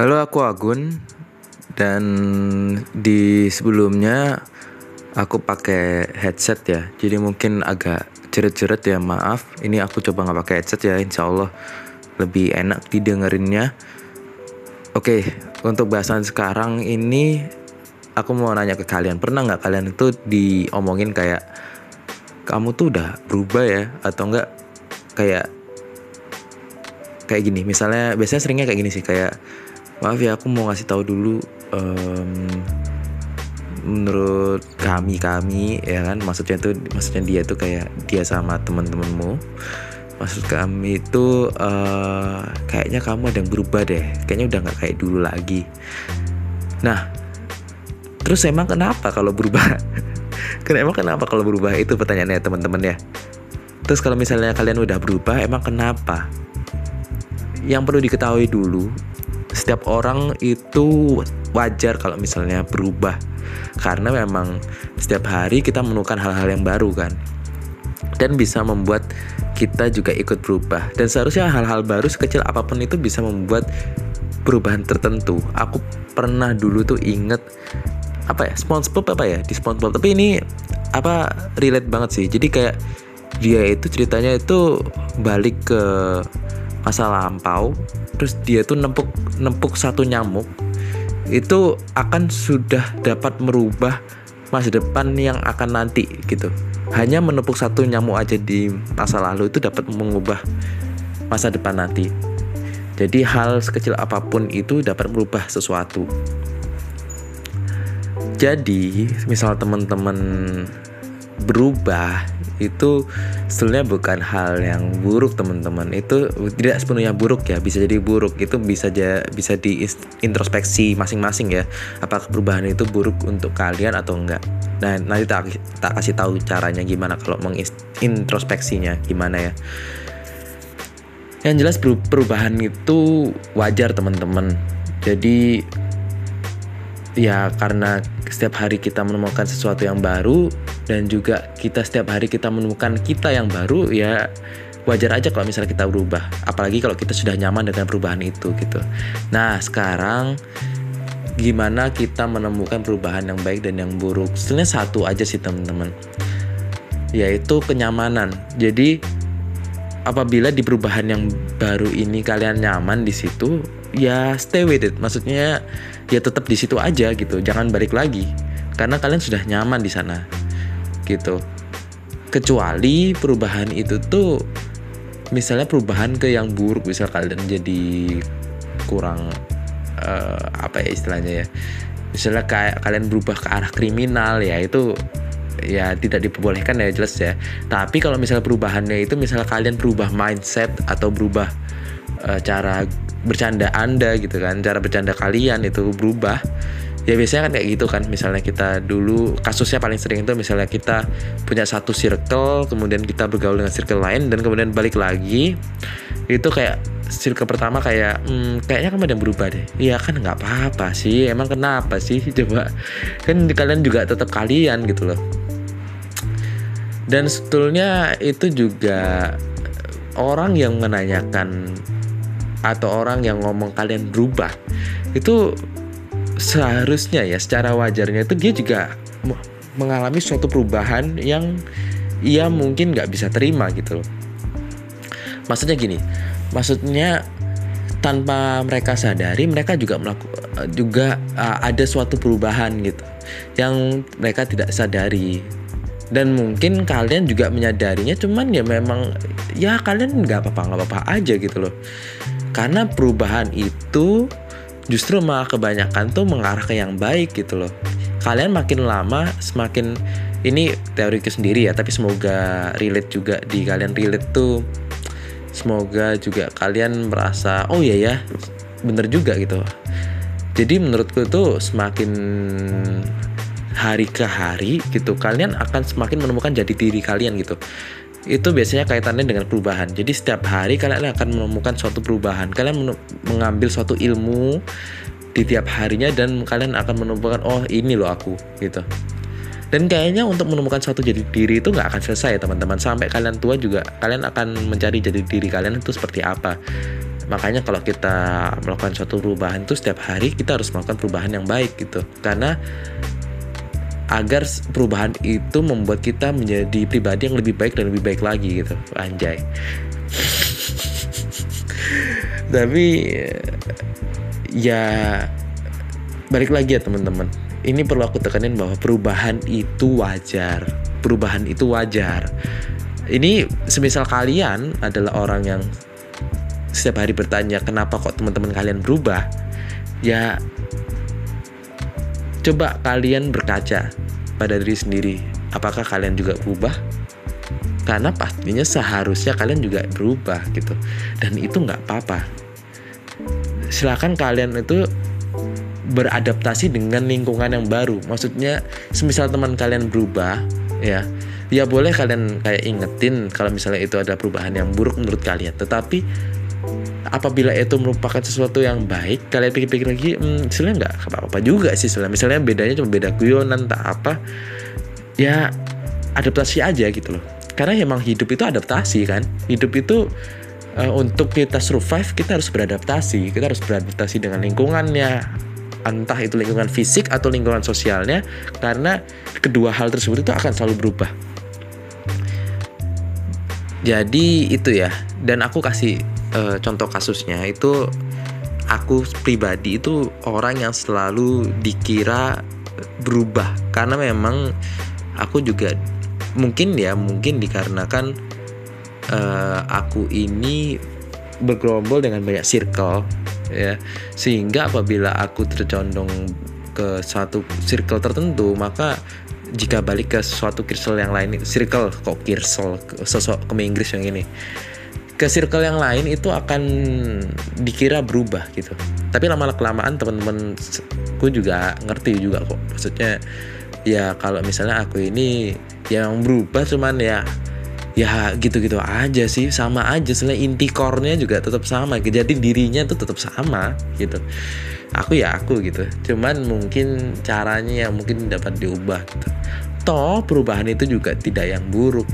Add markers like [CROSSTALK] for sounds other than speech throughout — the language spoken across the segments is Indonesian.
Halo, aku Agun dan di sebelumnya aku pakai headset ya. Jadi mungkin agak ceret-ceret ya, maaf. Ini aku coba nggak pakai headset ya, insya Allah lebih enak didengerinnya. Oke, untuk bahasan sekarang ini aku mau nanya ke kalian, pernah nggak kalian itu diomongin kayak kamu tuh udah berubah ya atau enggak kayak kayak gini misalnya biasanya seringnya kayak gini sih kayak maaf ya aku mau ngasih tahu dulu um, menurut kami kami ya kan? Maksudnya tuh maksudnya dia tuh kayak dia sama teman-temanmu maksud kami itu uh, kayaknya kamu ada yang berubah deh. Kayaknya udah nggak kayak dulu lagi. Nah terus emang kenapa kalau berubah? [LAUGHS] Emang kenapa kalau berubah? Itu pertanyaannya teman-teman ya. Terus kalau misalnya kalian udah berubah emang kenapa? Yang perlu diketahui dulu setiap orang itu wajar kalau misalnya berubah. Karena memang setiap hari kita menemukan hal-hal yang baru kan? Dan bisa membuat kita juga ikut berubah. Dan seharusnya hal-hal baru sekecil apa pun itu bisa membuat perubahan tertentu. Aku pernah dulu tuh inget apa ya SpongeBob apa ya di SpongeBob. Tapi ini apa relate banget sih. Jadi kayak dia itu ceritanya itu balik ke masa lampau terus dia tuh nempuk nempuk satu nyamuk itu akan sudah dapat merubah masa depan yang akan nanti gitu. Hanya menepuk satu nyamuk aja di masa lalu itu dapat mengubah masa depan nanti. Jadi hal sekecil apa pun itu dapat merubah sesuatu. Jadi, misal teman-teman berubah itu sebenarnya bukan hal yang buruk teman-teman. Itu tidak sepenuhnya buruk ya bisa jadi buruk. Itu bisa aja bisa di introspeksi masing-masing ya apakah perubahan itu buruk untuk kalian atau enggak. Nah nanti tak tak kasih tahu caranya gimana kalau mengintrospeksinya gimana ya. Yang jelas perubahan itu wajar teman-teman. Jadi ya karena setiap hari kita menemukan sesuatu yang baru dan juga kita setiap hari kita menemukan kita yang baru ya wajar aja kalau misalnya kita berubah. Apalagi kalau kita sudah nyaman dengan perubahan itu gitu. Nah sekarang gimana kita menemukan perubahan yang baik dan yang buruk? Sebenarnya satu aja sih teman-teman. Yaitu kenyamanan. Jadi apabila di perubahan yang baru ini kalian nyaman di situ ya stay with it. Maksudnya ya tetap di situ aja gitu. Jangan balik lagi. Karena kalian sudah nyaman di sana gitu. Kecuali perubahan itu tuh misalnya perubahan ke yang buruk misal kalian jadi kurang uh, apa ya istilahnya ya misalnya kayak kalian berubah ke arah kriminal ya itu ya tidak diperbolehkan ya jelas ya. Tapi kalau misalnya perubahannya itu misalnya kalian berubah mindset atau berubah uh, cara bercanda anda gitu kan cara bercanda kalian itu berubah. Ya biasanya kan kayak gitu kan misalnya kita dulu kasusnya paling sering itu misalnya kita punya satu circle kemudian kita bergaul dengan circle lain dan kemudian balik lagi itu kayak circle pertama kayak hmm, kayaknya kamu ada yang berubah deh. Iya kan nggak apa-apa sih emang kenapa sih? [LAUGHS] Coba kan kalian juga tetap kalian gitu loh. Dan sebetulnya itu juga orang yang menanyakan atau orang yang ngomong kalian berubah itu seharusnya ya secara wajarnya itu dia juga mengalami suatu perubahan yang ia mungkin nggak bisa terima gitu loh. Maksudnya gini maksudnya tanpa mereka sadari mereka juga melakukan juga uh, ada suatu perubahan gitu yang mereka tidak sadari. Dan mungkin kalian juga menyadarinya cuman ya memang ya kalian nggak apa-apa nggak apa-apa aja gitu loh karena perubahan itu justru malah kebanyakan tuh mengarah ke yang baik gitu loh. Kalian makin lama semakin ini teoriku sendiri ya tapi semoga relate juga di kalian relate tuh. Semoga juga kalian merasa oh iya ya bener juga gitu. Jadi menurutku tuh semakin hari ke hari gitu kalian akan semakin menemukan jadi diri kalian gitu itu biasanya kaitannya dengan perubahan. Jadi setiap hari kalian akan menemukan suatu perubahan. Kalian mengambil suatu ilmu di tiap harinya dan kalian akan menemukan oh ini loh aku gitu. Dan kayaknya untuk menemukan suatu jadi diri itu nggak akan selesai teman-teman. Sampai kalian tua juga kalian akan mencari jadi diri kalian itu seperti apa. makanya kalau kita melakukan suatu perubahan itu setiap hari kita harus melakukan perubahan yang baik gitu karena agar perubahan itu membuat kita menjadi pribadi yang lebih baik dan lebih baik lagi gitu. Anjay. [LAUGHS] Tapi ya balik lagi ya teman-teman. Ini perlu aku tekanin bahwa perubahan itu wajar. Perubahan itu wajar. Ini semisal kalian adalah orang yang setiap hari bertanya kenapa kok teman-teman kalian berubah? Ya coba kalian berkaca pada diri sendiri. Apakah kalian juga berubah? Karena pastinya seharusnya kalian juga berubah gitu. Dan itu nggak apa-apa. Silakan kalian itu beradaptasi dengan lingkungan yang baru. Maksudnya semisal teman kalian berubah ya ya boleh kalian kayak ingetin kalau misalnya itu ada perubahan yang buruk menurut kalian. Tetapi apabila itu merupakan sesuatu yang baik kalian pikir-pikir lagi hmm, sebenarnya nggak apa-apa juga sih sebenarnya. Misalnya bedanya cuma beda guyonan tak apa. Ya adaptasi aja gitu loh. Karena emang hidup itu adaptasi kan. Hidup itu uh, untuk kita survive kita harus beradaptasi. Kita harus beradaptasi dengan lingkungannya. Entah itu lingkungan fisik atau lingkungan sosialnya karena kedua hal tersebut itu akan selalu berubah. Jadi itu ya. Dan aku kasih uh, contoh kasusnya itu aku pribadi itu orang yang selalu dikira berubah. Karena memang aku juga mungkin ya mungkin dikarenakan uh, aku ini bergerombol dengan banyak circle ya. Sehingga apabila aku tercondong ke satu circle tertentu maka jika balik ke suatu circle yang lain circle kok circle sosok ke Inggris yang ini ke circle yang lain itu akan dikira berubah gitu. Tapi lama kelamaan teman-teman aku juga ngerti juga kok. Maksudnya ya kalau misalnya aku ini yang berubah cuman ya ya gitu-gitu aja sih. Sama aja sebenarnya inti core-nya juga tetap sama. Jadi dirinya tuh tetap sama gitu. Aku ya aku gitu. Cuman mungkin caranya yang mungkin dapat diubah gitu. Toh perubahan itu juga tidak yang buruk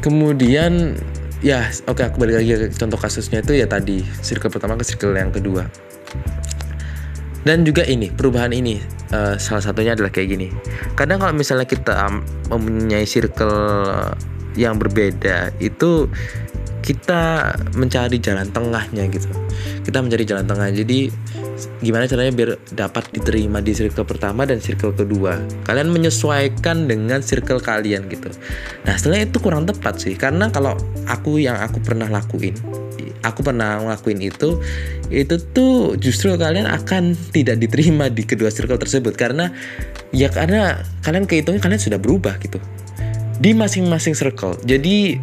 kemudian ya oke aku balik lagi contoh kasusnya itu ya tadi circle pertama ke circle yang kedua. Dan juga ini perubahan ini uh, salah satunya adalah kayak gini. Kadang kalau misalnya kita mempunyai circle yang berbeda itu kita mencari jalan tengahnya gitu. Kita mencari jalan tengah. Jadi gimana caranya biar dapat diterima di circle pertama dan circle kedua. Kalian menyesuaikan dengan circle kalian gitu. Nah setelah itu kurang tepat sih karena kalau aku yang aku pernah lakuin aku pernah ngelakuin itu itu tuh justru kalian akan tidak diterima di kedua circle tersebut. Karena ya karena kalian kehitungnya kalian sudah berubah gitu. Di masing-masing circle. Jadi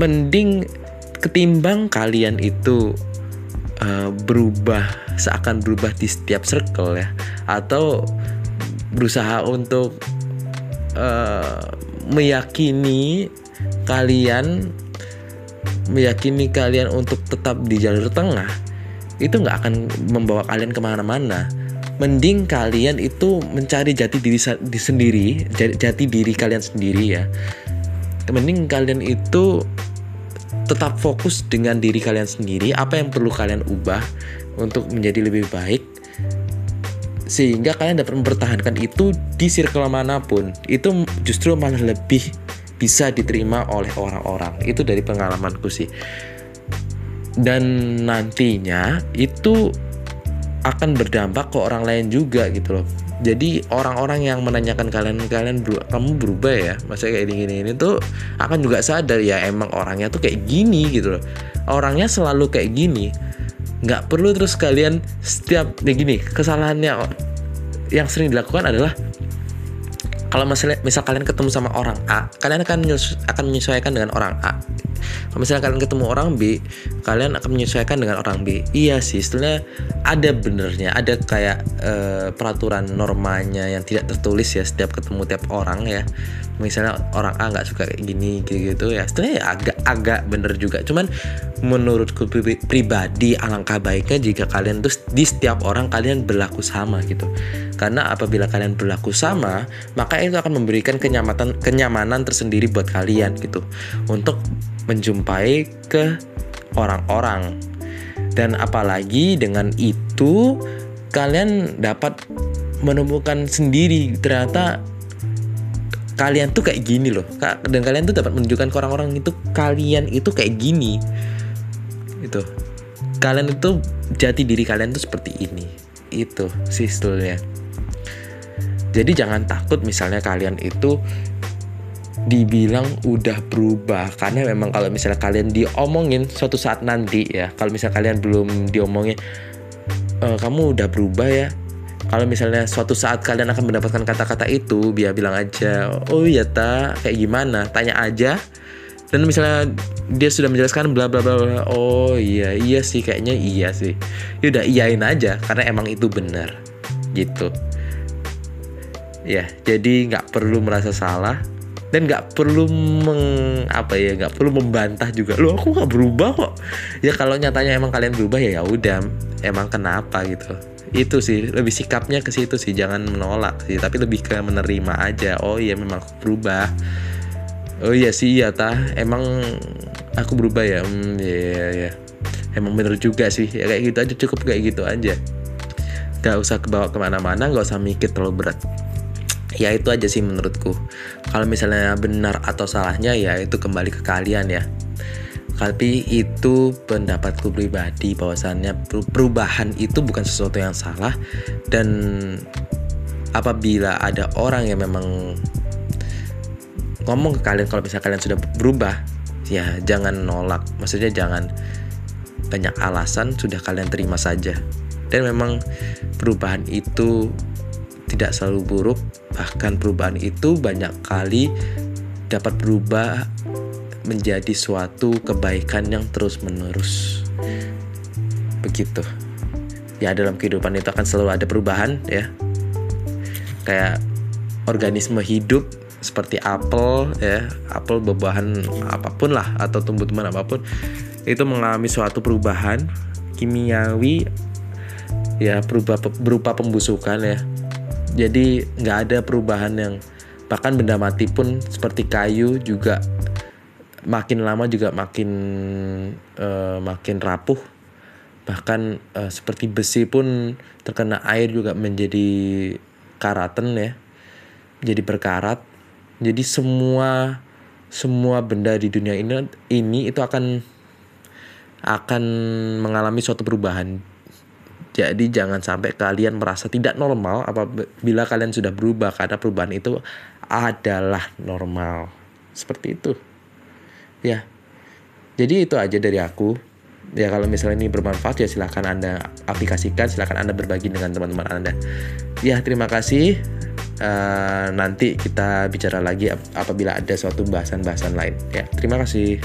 mending ketimbang kalian itu uh, berubah seakan berubah di setiap circle ya. Atau berusaha untuk uh, meyakini kalian meyakini kalian untuk tetap di jalur tengah itu nggak akan membawa kalian ke mana-mana. Mending kalian itu mencari jati diri di sendiri jati diri kalian sendiri ya. Mending kalian itu tetap fokus dengan diri kalian sendiri apa yang perlu kalian ubah untuk menjadi lebih baik sehingga kalian dapat mempertahankan itu di circle mana pun. Itu justru malah lebih bisa diterima oleh orang-orang. Itu dari pengalamanku sih. Dan nantinya itu akan berdampak ke orang lain juga gitu loh. Jadi orang-orang yang menanyakan kalian kalian kamu berubah ya? Masa kayak gini ini tuh akan juga sadar ya emang orangnya tuh kayak gini gitu loh. Orangnya selalu kayak gini nggak perlu terus kalian setiap kayak gini kesalahannya yang sering dilakukan adalah kalau misalnya misal kalian ketemu sama orang A kalian akan akan menyesuaikan dengan orang A. Kalau misalnya kalian ketemu orang B kalian akan menyesuaikan dengan orang B. Iya sih sebenarnya ada benernya ada kayak uh, peraturan normanya yang tidak tertulis ya setiap ketemu tiap orang ya misalnya orang A nggak suka kayak gini gitu, -gitu ya sebenarnya ya agak agak bener juga. Cuman menurutku pribadi alangkah baiknya jika kalian tuh di setiap orang kalian berlaku sama gitu. Karena apabila kalian berlaku sama maka itu akan memberikan kenyamanan kenyamanan tersendiri buat kalian gitu. Untuk menjumpai ke orang-orang. Dan apalagi dengan itu kalian dapat menemukan sendiri. Ternyata kalian tuh kayak gini loh dan kalian tuh dapat menunjukkan ke orang-orang itu kalian itu kayak gini. Itu kalian itu jati diri kalian tuh seperti ini. Itu sistemnya jadi jangan takut misalnya kalian itu dibilang udah berubah. Karena memang kalau misalnya kalian diomongin suatu saat nanti ya kalau misalnya kalian belum diomongin e, kamu udah berubah ya kalau misalnya suatu saat kalian akan mendapatkan kata-kata itu biar bilang aja oh iya ta kayak gimana? Tanya aja. Dan misalnya dia sudah menjelaskan bla bla bla bla oh iya iya sih kayaknya iya sih. Ya udah iyain aja karena emang itu benar gitu. Ya jadi nggak perlu merasa salah dan nggak perlu meng apa ya nggak perlu membantah juga. Lo aku nggak berubah kok. Ya kalau nyatanya emang kalian berubah ya ya udah emang kenapa gitu itu sih lebih sikapnya ke situ sih jangan menolak sih tapi lebih ke menerima aja. Oh iya memang aku berubah. Oh iya sih iya tah. Emang aku berubah ya? Hmm, ya, ya, ya. emang bener juga sih. Ya kayak gitu aja cukup kayak gitu aja. Gak usah kebawa ke mana-mana gak usah mikir terlalu berat. Ya itu aja sih menurutku. Kalau misalnya benar atau salahnya ya itu kembali ke kalian ya tapi itu pendapatku pribadi bahwasannya perubahan itu bukan sesuatu yang salah. Dan apabila ada orang yang memang ngomong ke kalian kalau misalnya kalian sudah berubah ya jangan nolak. Maksudnya jangan banyak alasan sudah kalian terima saja. Dan memang perubahan itu tidak selalu buruk, bahkan perubahan itu banyak kali dapat berubah menjadi suatu kebaikan yang terus-menerus. Begitu. Ya dalam kehidupan itu akan selalu ada perubahan ya. Kayak organisme hidup seperti apel ya, apel buah-buahan apa pun lah atau tumbuh-tumbuhan apa pun itu mengalami suatu perubahan kimiawi ya berubah berupa pembusukan ya jadi nggak ada perubahan yang bahkan benda mati pun seperti kayu juga makin lama juga makin uh, makin rapuh bahkan uh, seperti besi pun terkena air juga menjadi karatan ya jadi berkarat jadi semua semua benda di dunia ini ini itu akan akan mengalami suatu perubahan jadi jangan sampai kalian merasa tidak normal apabila kalian sudah berubah karena perubahan itu adalah normal. Seperti itu. Ya. Jadi itu aja dari aku. Ya kalau misalnya ini bermanfaat ya silahkan Anda aplikasikan, silahkan Anda berbagi dengan teman-teman Anda. Ya terima kasih. Uh, nanti kita bicara lagi apabila ada suatu bahasan-bahasan lain. Ya terima kasih.